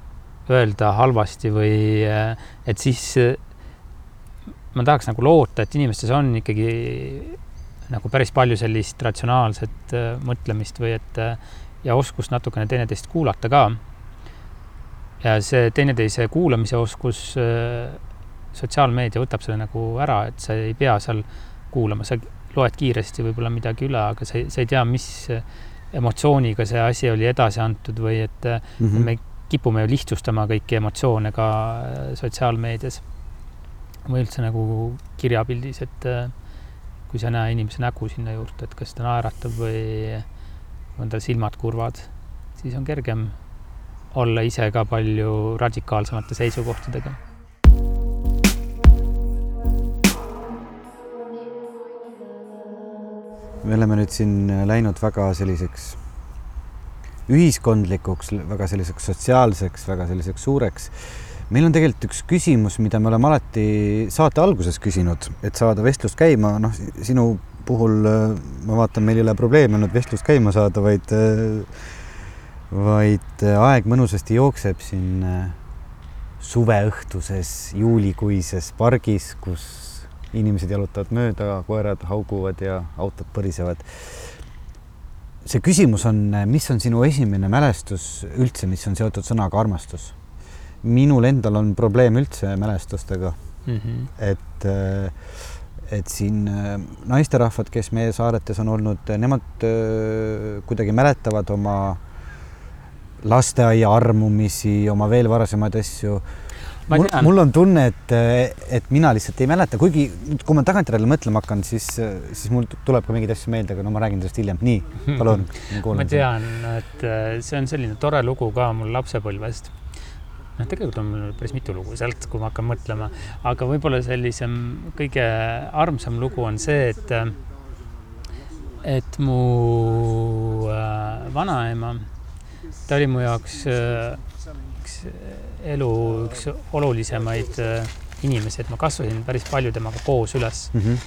öelda halvasti või et siis ma tahaks nagu loota, et inimestes on ikkagi nagu päris palju sellist ratsionaalset äh, mõtlemist või et ja oskust natukene teineteist kuulata ka. ja see teineteise kuulamise oskus, äh, sotsiaalmeedia võtab selle nagu ära, et sa ei pea seal kuulama, sa loed kiiresti võib-olla midagi üle, aga sa ei, sa ei tea, mis emotsiooniga see asi oli edasi antud või et mm -hmm. me kipume ju lihtsustama kõiki emotsioone ka äh, sotsiaalmeedias või üldse nagu kirjapildis, et äh, kui sa ei näe inimese nägu sinna juurde, et kas ta naeratab või on tal silmad kurvad, siis on kergem olla ise ka palju radikaalsemate seisukohtadega me oleme nüüd siin läinud väga selliseks ühiskondlikuks, väga selliseks sotsiaalseks, väga selliseks suureks. Meil on tegelikult üks küsimus, mida me oleme alati saate alguses küsinud, et saada vestlust käima, noh, sinu puhul ma vaatan, meil ei ole probleemi olnud vestlust käima saada, vaid, vaid aeg mõnusasti jookseb siin suveõhtuses juulikuises pargis, kus inimesed jalutavad mööda, koerad hauguvad ja autod põrisevad. see küsimus on, mis on sinu esimene mälestus üldse, mis on seotud sõnaga armastus? Minul endal on probleem üldse mälestustega mm. -hmm. et, et siin naisterahvad, kes meie saaretes on olnud, nemad kuidagi mäletavad oma lasteaia armumisi, oma veel varasemaid asju mul, mul on tunne, et, et mina lihtsalt ei mäleta, kuigi kui ma tagantjärele mõtlema hakkan, siis, siis mul tuleb ka mingeid asju meelde, aga no ma räägin sellest hiljem. nii, palun. ma. tean, et äh, see on selline tore lugu ka mul lapsepõlvest. noh, tegelikult on mul päris mitu lugu sealt, kui ma hakkan mõtlema, aga võib-olla sellisem kõige armsam lugu on see, et et mu äh, vanaema, ta oli mu jaoks äh, üks elu üks olulisemaid äh, inimesi, et ma kasvasin päris palju temaga koos üles Mhm.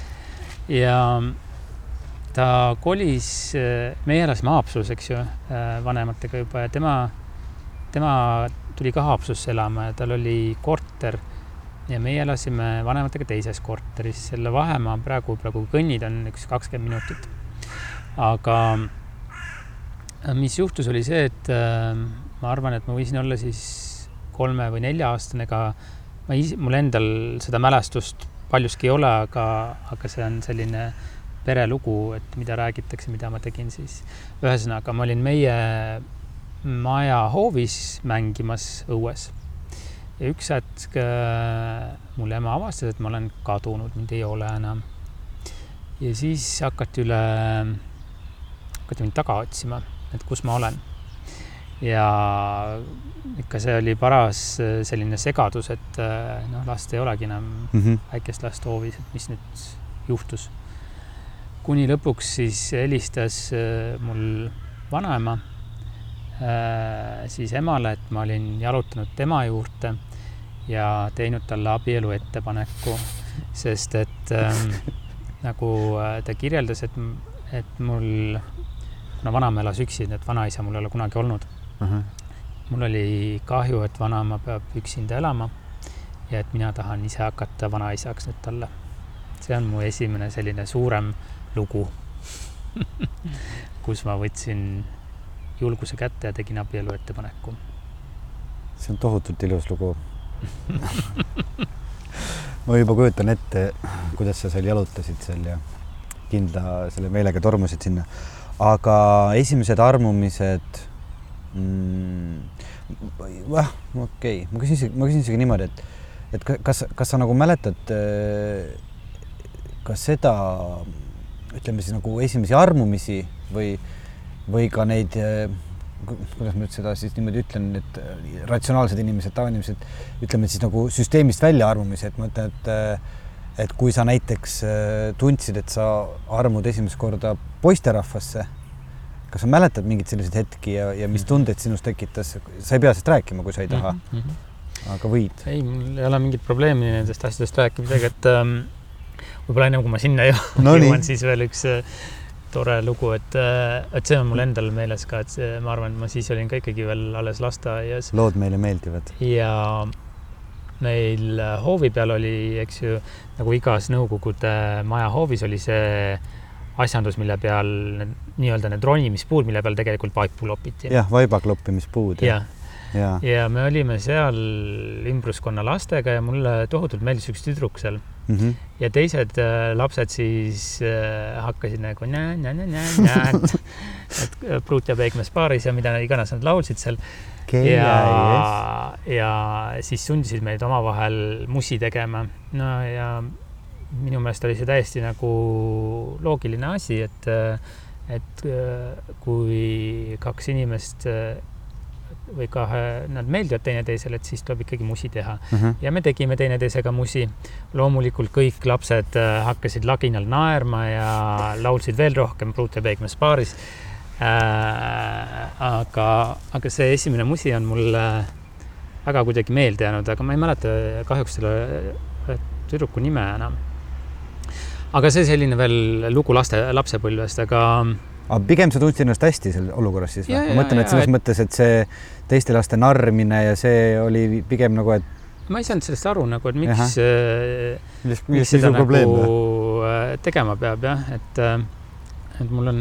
ja ta kolis, meie elasime Haapsalus, eks ju, vanematega juba ja tema, tema tuli ka Haapsalusse elama ja tal oli korter ja meie elasime vanematega teises korteris, selle vahemaa praegu, praegu kõnnid on üks kakskümmend minutit. aga mis juhtus, oli see, et äh, ma arvan, et ma võisin olla siis kolme või nelja-aastane, ega ma ise, mul endal seda mälestust paljuski ei ole, aga, aga see on selline perelugu, et mida räägitakse, mida ma tegin siis. ühesõnaga, ma olin meie maja hoovis mängimas õues ja üks hetk äh, mul ema avastas, et ma olen kadunud, mind ei ole enam. ja siis hakati üle, hakati mind taga otsima, et kus ma olen. ja ikka see oli paras äh, selline segadus, et äh, noh, last ei olegi enam Mhm. väikest last hoovis, et mis nüüd juhtus. kuni lõpuks siis helistas mul vanaema siis emale, et ma olin jalutanud tema juurde ja teinud talle abielu ettepaneku, sest et ähm, nagu äh, ta kirjeldas, et, et mul, kuna vanaema elas üksi, et vanaisa mul ei ole kunagi olnud, mul oli kahju, et vanaema peab üksinda elama ja et mina tahan ise hakata vanaisaks nüüd talle. see on mu esimene selline suurem lugu, kus ma võtsin julguse kätte ja tegin abielu ettepaneku. see on tohutult ilus lugu. ma juba kujutan ette, kuidas sa seal jalutasid seal ja kindla selle meelega tormasid sinna. aga esimesed armumised mm,. jah, okei okay., ma küsin ma küsin isegi niimoodi, et, et ka- kas, kas sa nagu mäletad äh, ka seda, ütleme siis nagu esimesi armumisi või, või ka neid ku- kuidas ma nüüd seda siis niimoodi ütlen, et äh, ratsionaalsed inimesed, tavainimesed, ütleme siis nagu süsteemist välja armumise, et ma ütlen, et äh, et kui sa näiteks tundsid, et sa armud esimest korda poisterahvasse, kas sa mäletad mingeid selliseid hetki ja, ja mis tundeid sinus tekitas, sa ei pea sellest rääkima, kui sa ei taha, mm. -hmm. aga võid. ei, mul ei ole mingit probleemi nendest asjadest rääkimisega, et ähm, võib-olla ennem kui ma sinna jõuan No jõuan, siis veel üks äh, tore lugu, et, et see on mul endal meeles ka, et see, ma arvan, et ma siis olin ka ikkagi veel alles lasteaias lood meile meeldivad. ja meil hoovi peal oli, eks ju, nagu igas Nõukogude maja hoovis oli see asjandus, mille peal nii-öelda need ronimispuud, mille peal tegelikult vaipu lopiti. jah, vaibakloppimispuud ja, ja, ja.. ja me olime seal ümbruskonna lastega ja mulle tohutult meeldis üks tüdruk seal Mm -hmm. ja teised äh, lapsed siis äh, hakkasid nagu nä-nä-nä-nä-nä, et äh, pruut ja peegmees paaris ja mida iganes nad laulsid seal ja, ja siis sundisid meid omavahel musi tegema. no ja minu meelest oli see täiesti nagu loogiline asi, et, et kui kaks inimest või kahe, nad meeldivad teineteisele, et siis tuleb ikkagi musi teha mm. -hmm. ja me tegime teineteisega musi. loomulikult kõik lapsed äh, hakkasid laginal naerma ja laulsid veel rohkem Pruut ja Peigmees paaris äh,. aga, aga see esimene musi on mulle väga kuidagi meelde jäänud, aga ma ei mäleta kahjuks selle äh, tüdruku nime enam. aga see selline veel lugu laste, lapsepõlvest, aga aga pigem sa tundsid ennast hästi seal olukorras siis Ja, või? ja, ma mõtlen, et ja, selles et- mõttes, et see teiste laste narrimine ja see oli pigem nagu, et ma ei saanud sellest aru nagu, et miks, milles, miks siis seda on probleem nagu või? äh, tegema peab jah, et, et mul on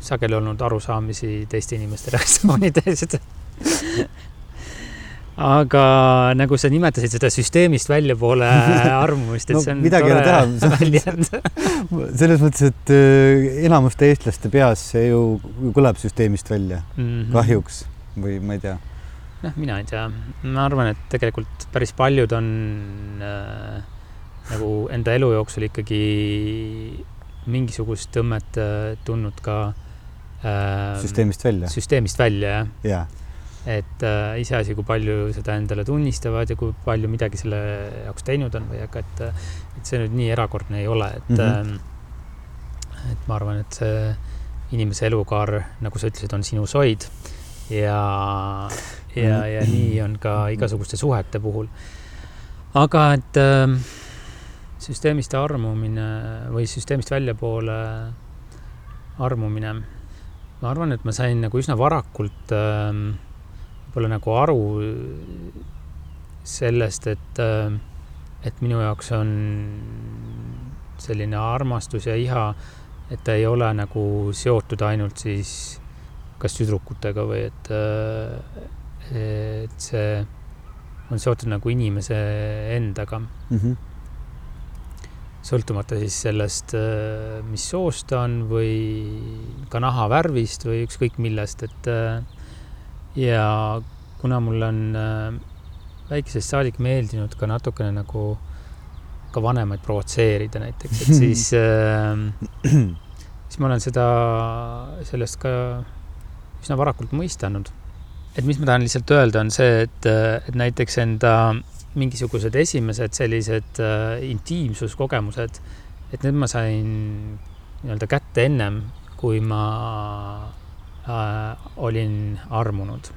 sageli olnud arusaamisi teiste inimeste reaktsioonidest. Aga nagu sa nimetasid seda süsteemist väljapoole armumist, et No see on midagi ei ole teha, väljend. selles mõttes, et äh, enamuste eestlaste peas see ju kõlab süsteemist välja, Mhm. kahjuks või ma ei tea. noh, mina ei tea, ma arvan, et tegelikult päris paljud on äh, nagu enda elu jooksul ikkagi mingisugust tõmmet äh, tundnud ka äh, süsteemist välja. süsteemist välja, jah. jaa, et äh, iseasi, kui palju seda endale tunnistavad ja kui palju midagi selle jaoks teinud on või aga, et, et see nüüd nii erakordne ei ole, et mm, Mhm. -hmm. et ma arvan, et see inimese elukaar, nagu sa ütlesid, on sinus hoid ja, ja, ja nii on ka igasuguste suhete puhul. aga et äh, süsteemist armumine või süsteemist väljapoole armumine, ma arvan, et ma sain nagu üsna varakult äh, võib-olla nagu aru sellest, et äh,, et minu jaoks on selline armastus ja iha, et ta ei ole nagu seotud ainult siis kas tüdrukutega või et, et see on seotud nagu inimese endaga, Mhm. sõltumata siis sellest, mis soost ta on või ka nahavärvist või ükskõik millest, et äh, ja kuna mulle on äh, väikesest saadik meeldinud ka natukene nagu ka vanemaid provotseerida näiteks, et siis äh, siis ma olen seda, sellest ka üsna varakult mõistanud. et mis ma tahan lihtsalt öelda, on see, et, et näiteks enda mingisugused esimesed sellised äh, intiimsuskogemused, et need ma sain nii-öelda kätte ennem, kui ma äh, olin armunud.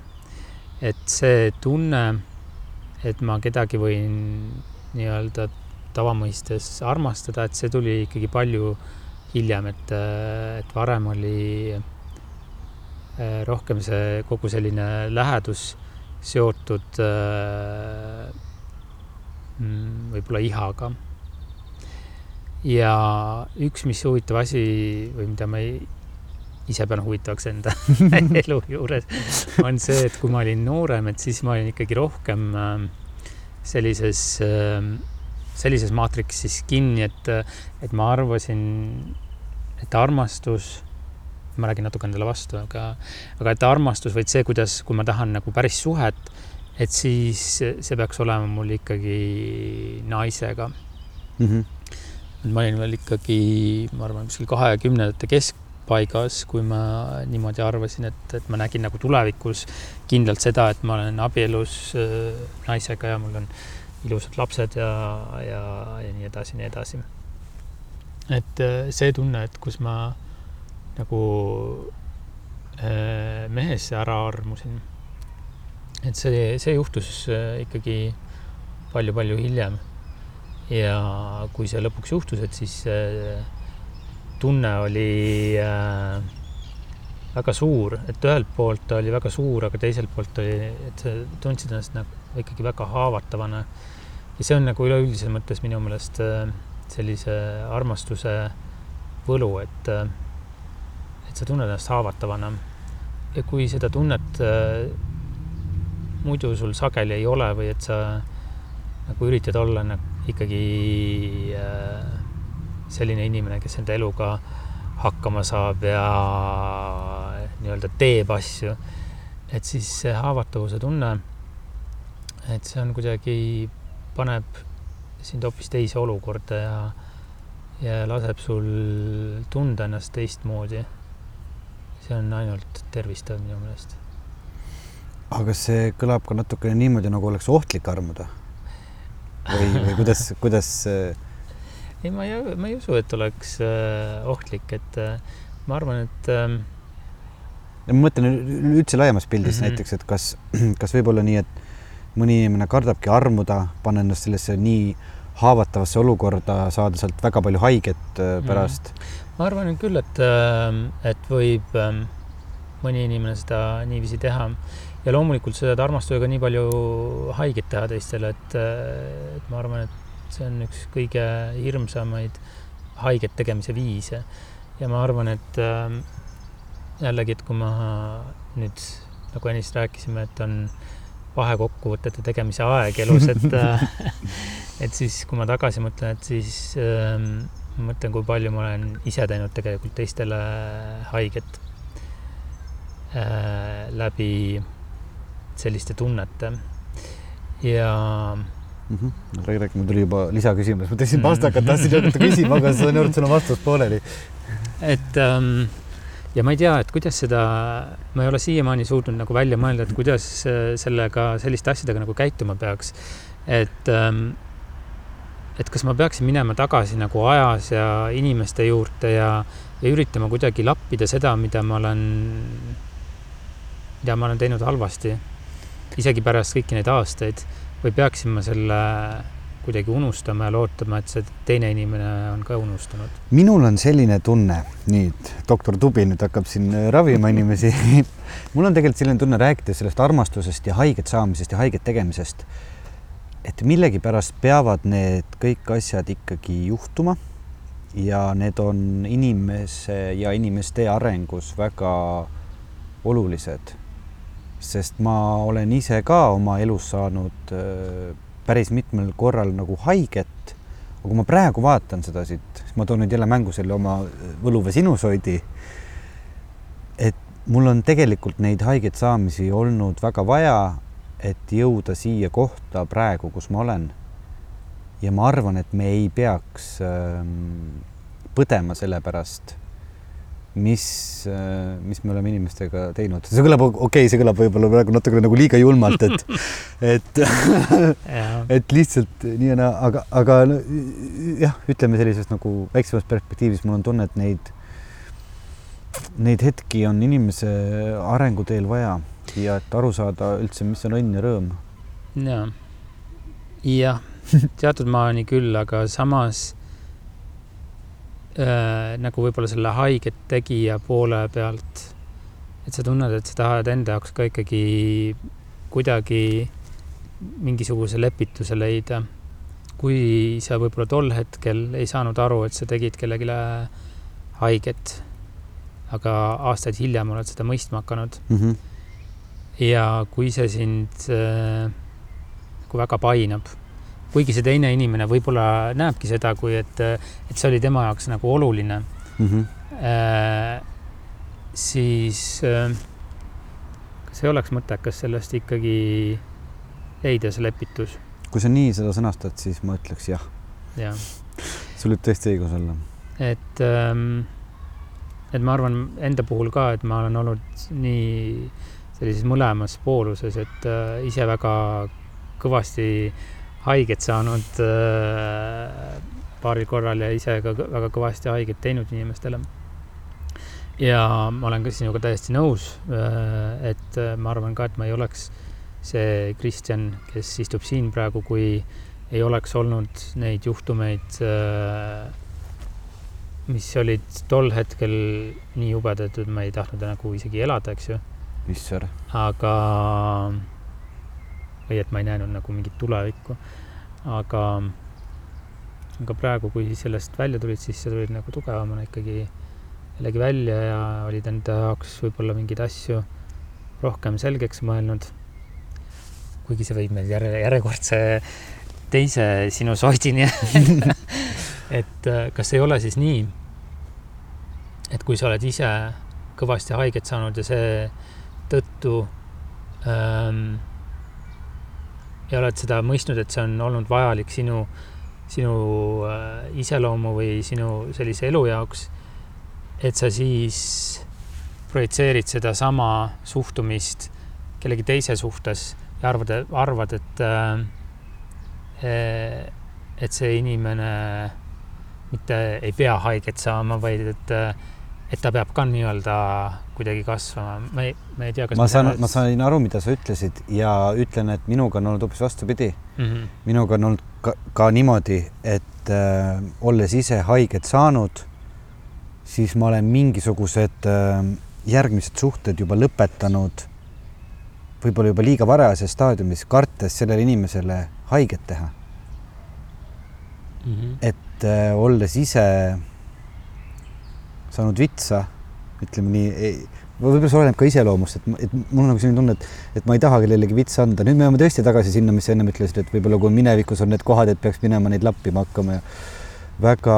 et see tunne, et ma kedagi võin nii-öelda tavamõistes armastada, et see tuli ikkagi palju hiljem, et, et varem oli äh, rohkem see kogu selline lähedus seotud äh, mm, võib-olla ihaga. ja üks, mis huvitav asi või mida ma ei, ise pean huvitavaks enda elu juures, on see, et kui ma olin noorem, et siis ma olin ikkagi rohkem äh, sellises äh, sellises maatriksis kinni, et, et ma arvasin, et armastus, ma räägin natuke endale vastu, aga, aga et armastus et see, kuidas, kui ma tahan nagu päris suhet, et siis see peaks olema mul ikkagi naisega. Mhm. ma olin veel ikkagi, ma arvan, kuskil kahekümnendate keskpaigas, kui ma niimoodi arvasin, et, et ma nägin nagu tulevikus kindlalt seda, et ma olen abielus äh, naisega ja mul on ilusad lapsed ja, ja, ja nii edasi, nii edasi. et äh, see tunne, et kus ma nagu äh, mehesse ära armusin, et see, see juhtus äh, ikkagi palju-palju hiljem. ja kui see lõpuks juhtus, et siis äh, tunne oli äh, väga suur, et ühelt poolt ta oli väga suur, aga teiselt poolt oli, et sa tundsid ennast nagu ikkagi väga haavatavana. ja see on nagu üleüldises mõttes minu meelest äh, sellise armastuse võlu, et, et sa tunned ennast haavatavana. ja kui seda tunnet äh, muidu sul sageli ei ole või et sa nagu üritad olla nagu ikkagi äh, selline inimene, kes enda eluga hakkama saab ja nii-öelda teeb asju, et siis see haavatavuse tunne, et see on kuidagi, paneb sind hoopis teise olukorda ja, ja laseb sul tunda ennast teistmoodi. see on ainult tervistav minu meelest. aga see kõlab ka natukene niimoodi, nagu oleks ohtlik armuda? või, või kuidas, kuidas ei, ma ei, ma ei usu, et oleks äh, ohtlik, et äh, ma arvan, et äh, ma mõtlen üldse laiemas pildis mm Mhm. -hmm. näiteks, et kas, kas võib olla nii, et mõni inimene kardabki armuda, panna ennast sellesse nii haavatavasse olukorda, saada sealt väga palju haiget äh, pärast ma arvan küll, et, et võib ähm, mõni inimene seda niiviisi teha ja loomulikult sa saad armastusega nii palju haiget teha teistele, et, et ma arvan, et see on üks kõige hirmsamaid haiget tegemise viise. ja ma arvan, et ähm, jällegi, et kui ma nüüd nagu ennist rääkisime, et on vahekokkuvõtete tegemise aeg elus, et et siis, kui ma tagasi mõtlen, et siis ähm, ma mõtlen, kui palju ma olen ise teinud tegelikult teistele haiget äh, läbi selliste tunnete ja mm. -hmm. räägi, räägi, mul tuli juba lisaküsimus, ma tahtsin vastata, tahtsin hakata küsima, aga saan aru, et sul on vastus pooleli. et ähm, ja ma ei tea, et kuidas seda, ma ei ole siiamaani suutnud nagu välja mõelda, et kuidas äh, sellega, selliste asjadega nagu käituma peaks. et ähm, et kas ma peaksin minema tagasi nagu ajas ja inimeste juurde ja, ja üritama kuidagi lappida seda, mida ma olen, mida ma olen teinud halvasti, isegi pärast kõiki neid aastaid või peaksin ma selle kuidagi unustama ja lootma, et see teine inimene on ka unustanud? minul on selline tunne, nüüd doktor Tubi nüüd hakkab siin ravima inimesi mul on tegelikult selline tunne, rääkides sellest armastusest ja haiget saamisest ja haiget tegemisest, et millegipärast peavad need kõik asjad ikkagi juhtuma ja need on inimese ja inimeste arengus väga olulised sest ma olen ise ka oma elus saanud äh, päris mitmel korral nagu haiget. aga kui ma praegu vaatan seda siit, siis ma toon nüüd jälle mängu selle oma võluva sinusoidi. et mul on tegelikult neid haiget saamisi olnud väga vaja, et jõuda siia kohta praegu, kus ma olen. ja ma arvan, et me ei peaks ähm, põdema selle pärast mis, äh, mis me oleme inimestega teinud, see kõlab okei okay,, see kõlab võib-olla praegu natukene nagu liiga julmalt, et, et et lihtsalt nii ja naa, aga, aga no, jah, ütleme sellisest nagu väiksemast perspektiivist, mul on tunne, et neid, neid hetki on inimese arenguteel vaja ja et aru saada üldse, mis on õnn ja rõõm. ja, jah, teatud maani küll, aga samas äh, nagu võib-olla selle haiget tegija poole pealt. et sa tunned, et sa tahad enda jaoks ka ikkagi kuidagi mingisuguse lepituse leida. kui sa võib-olla tol hetkel ei saanud aru, et sa tegid kellelegi haiget, aga aastaid hiljem oled seda mõistma hakanud mm. -hmm. ja kui see sind äh, nagu väga painab kuigi see teine inimene võib-olla näebki seda, kui et, et see oli tema jaoks nagu oluline mm. -hmm. Äh, siis äh, kas ei oleks mõttekas sellest ikkagi leida see lepitus? kui sa nii seda sõnastad, siis ma ütleks jah. jah. sul võib tõesti õigus olla. et ähm,, et ma arvan enda puhul ka, et ma olen olnud nii sellises mõlemas pooluses, et äh, ise väga kõvasti äh, haiget saanud äh, paaril korral ja ise ka väga kõvasti haiget teinud inimestele. ja ma olen ka sinuga täiesti nõus, äh, et äh, ma arvan ka, et ma ei oleks see Kristjan, kes istub siin praegu, kui ei oleks olnud neid juhtumeid, mis olid tol hetkel nii jubedad, et ma ei tahtnud nagu isegi elada, eks ju. issand. aga või et ma ei näinud nagu mingit tulevikku. aga, aga praegu, kui sellest välja tulid, siis sa tulid nagu tugevamana ikkagi jällegi välja ja olid enda jaoks võib-olla mingeid asju rohkem selgeks mõelnud. kuigi see võib meil järje, järjekordse teise sinusoidini et äh, kas ei ole siis nii, et kui sa oled ise kõvasti haiget saanud ja seetõttu ähm, ja oled seda mõistnud, et see on olnud vajalik sinu, sinu äh, iseloomu või sinu sellise elu jaoks, et sa siis projitseerid sedasama suhtumist kellegi teise suhtes ja arvad, arvad, et äh, et see inimene mitte ei pea haiget saama, vaid et et ta peab ka nii-öelda kuidagi kasvama, ma ei, ma ei tea, kas ma saan, ma sain aru, mida sa ütlesid ja ütlen, et minuga on olnud hoopis vastupidi mm. -hmm. minuga on olnud ka, ka niimoodi, et äh, olles ise haiget saanud, siis ma olen mingisugused äh, järgmised suhted juba lõpetanud, võib-olla juba liiga varajases staadiumis, kartes sellele inimesele haiget teha mm. -hmm. et äh, olles ise saanud vitsa, ütleme nii, võib-olla see oleneb ka iseloomust, et, et mul on nagu selline tunne, et, et ma ei taha kellelegi vitsa anda, nüüd me jõuame tõesti tagasi sinna, mis sa ennem ütlesid, et võib-olla kui minevikus on need kohad, et peaks minema neid lappima hakkama ja väga,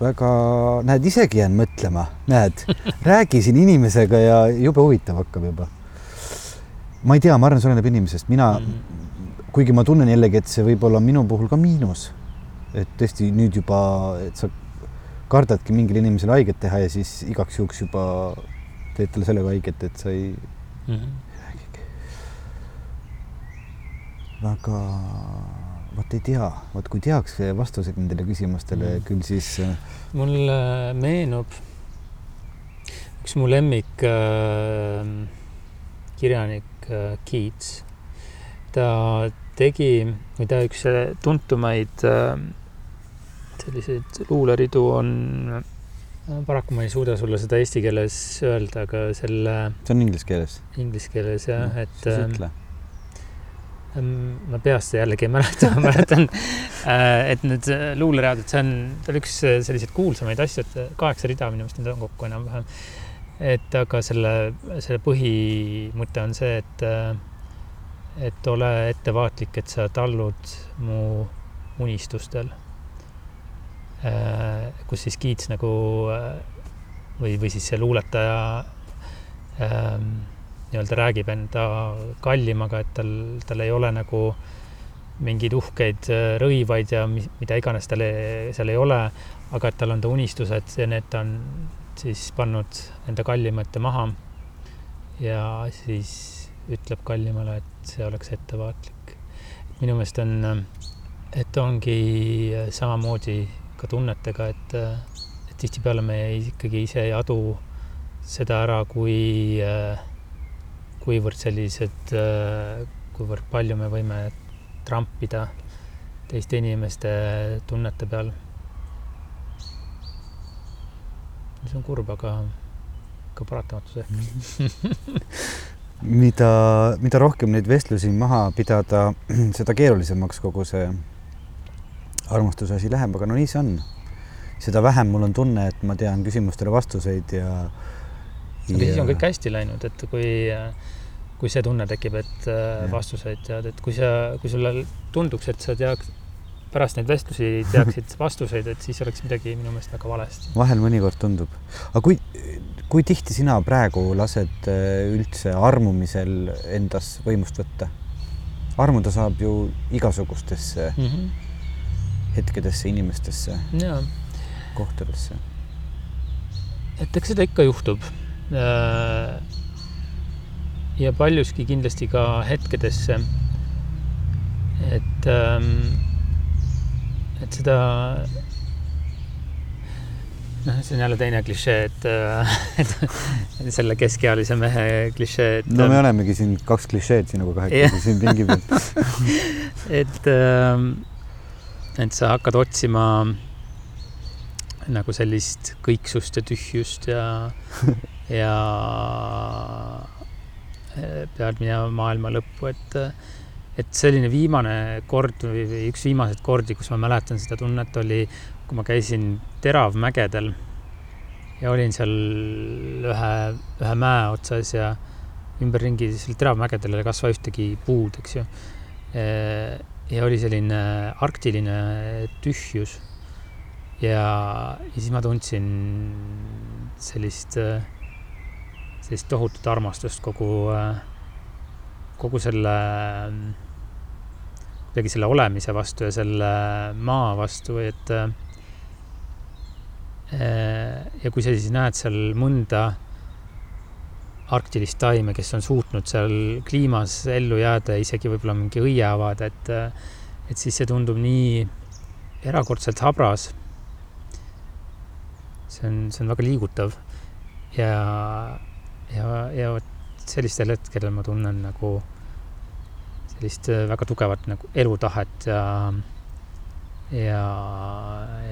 väga, näed, isegi jään mõtlema, näed, räägi siin inimesega ja jube huvitav hakkab juba. ma ei tea, ma arvan, see oleneb inimesest, mina mm. -hmm. kuigi ma tunnen jällegi, et see võib olla minu puhul ka miinus. et tõesti nüüd juba, et sa kardadki mingile inimesele haiget teha ja siis igaks juhuks juba teed talle sellega haiget, et sa ei Mhm. räägigi. väga, vot ei tea, vot kui teaks vastuseid nendele küsimustele Mm. mm. küll siis äh, mulle meenub üks mu lemmik äh, kirjanik äh, Keats. ta tegi või ta üks äh, tuntumaid äh, selliseid luuleridu on, paraku ma ei suuda sulle seda eesti keeles öelda, aga selle see on inglise keeles. inglise keeles jah, et siis äh, ütle. Ähm, ma peast jällegi ei mäleta, ma mäletan, äh, et need äh, luuleread, et see on, ta oli üks äh, selliseid kuulsamaid asju, et kaheksa rida minu meelest need on kokku enam-vähem. et aga selle, selle põhimõte on see, et, et ole ettevaatlik, et sa tallud mu unistustel. Kus siis Keats nagu äh, või, või siis see luuletaja ähm, nii-öelda räägib enda kallimaga, et tal, tal ei ole nagu mingeid uhkeid äh, rõivaid ja mi, mida iganes tal seal ei ole, aga et tal on ta unistused ja need ta on siis pannud enda kallima ette maha. ja siis ütleb kallimale, et see oleks ettevaatlik. minu meelest on, et ongi samamoodi ka tunnetega, et, et tihtipeale me ikkagi ise ei adu seda ära, kui kuivõrd sellised, kuivõrd palju me võime trampida teiste inimeste tunnete peal. see on kurb, aga ka paratamatus ehk mida, mida rohkem neid vestlusi maha pidada, seda keerulisemaks kogu see armastuse asi läheb, aga no nii see on. seda vähem mul on tunne, et ma tean küsimustele vastuseid ja aga siis on kõik hästi läinud, et kui, kui see tunne tekib, et ja. vastuseid tead, et kui sa, kui sulle tunduks, et sa teaks, pärast neid vestlusi teaksid vastuseid, et siis oleks midagi minu meelest väga valesti. vahel mõnikord tundub. aga kui, kui tihti sina praegu lased üldse armumisel endas võimust võtta? armuda saab ju igasugustesse mm -hmm. Hetkedesse, inimestesse, kohtadesse. et eks seda ikka juhtub ja paljuski kindlasti ka hetkedesse. et, et seda, noh, see on jälle teine klišee, et, et selle keskealise mehe klišee. et no me olemegi siin kaks klišeed sinuga kahekesi siin pingi peal et, et sa hakkad otsima nagu sellist kõiksust ja tühjust ja ja pead minema maailma lõppu, et, et selline viimane kord või, üks viimaseid kordi, kus ma mäletan seda tunnet, oli, kui ma käisin Teravmägedel ja olin seal ühe, ühe mäe otsas ja ümberringi seal Teravmägedel ei kasva ühtegi puud, eks ju. Ja oli selline arktiline tühjus. ja, ja siis ma tundsin sellist äh, sellist tohutut armastust kogu, kogu selle, kuidagi selle olemise vastu ja selle maa vastu et. ja kui sa siis näed seal mõnda arktilist taime, kes on suutnud seal kliimas ellu jääda, isegi võib-olla mingi õie avada, et, et siis see tundub nii erakordselt habras. see on, see on väga liigutav ja ja, ja vot sellistel hetkedel ma tunnen nagu sellist väga tugevat nagu elutahet ja, ja,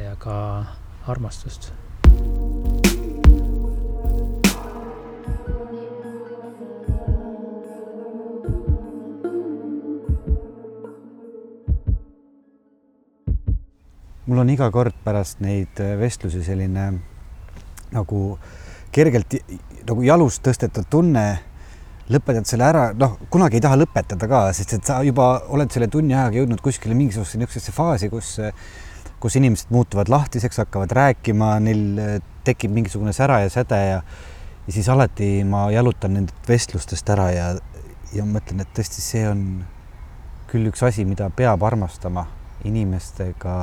ja ka armastust. Mul on iga kord pärast neid vestlusi selline nagu kergelt nagu jalust tõstetud tunne, lõpetad selle ära, noh, kunagi ei taha lõpetada ka, sest et sa juba oled selle tunni ajaga jõudnud kuskile mingisugusesse niisugusesse faasi, kus, kus inimesed muutuvad lahtiseks, hakkavad rääkima, neil tekib mingisugune sära ja säde ja ja siis alati ma jalutan nendest vestlustest ära ja, ja mõtlen, et tõesti, see on küll üks asi, mida peab armastama, inimestega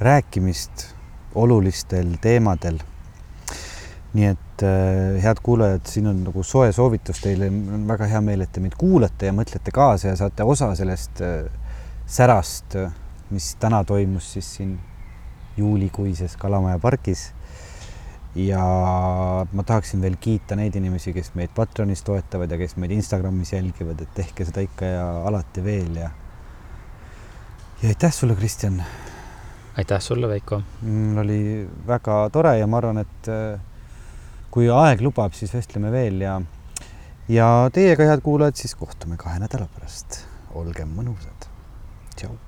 rääkimist olulistel teemadel. nii et äh, head kuulajad, siin on nagu soe soovitus teile, on väga hea meel, et te meid kuulate ja mõtlete kaasa ja saate osa sellest äh, särast, mis täna toimus siis siin juulikuises Kalamaja pargis ja ma tahaksin veel kiita neid inimesi, kes meid Patreonis toetavad ja kes meid Instagramis jälgivad, et tehke seda ikka ja alati veel ja ja aitäh sulle, Kristjan. Aitäh sulle, Veiko. mul oli väga tore ja ma arvan, et äh, kui aeg lubab, siis vestleme veel ja ja teiega, head kuulajad, siis kohtume kahe nädala pärast. olge mõnusad. tšau.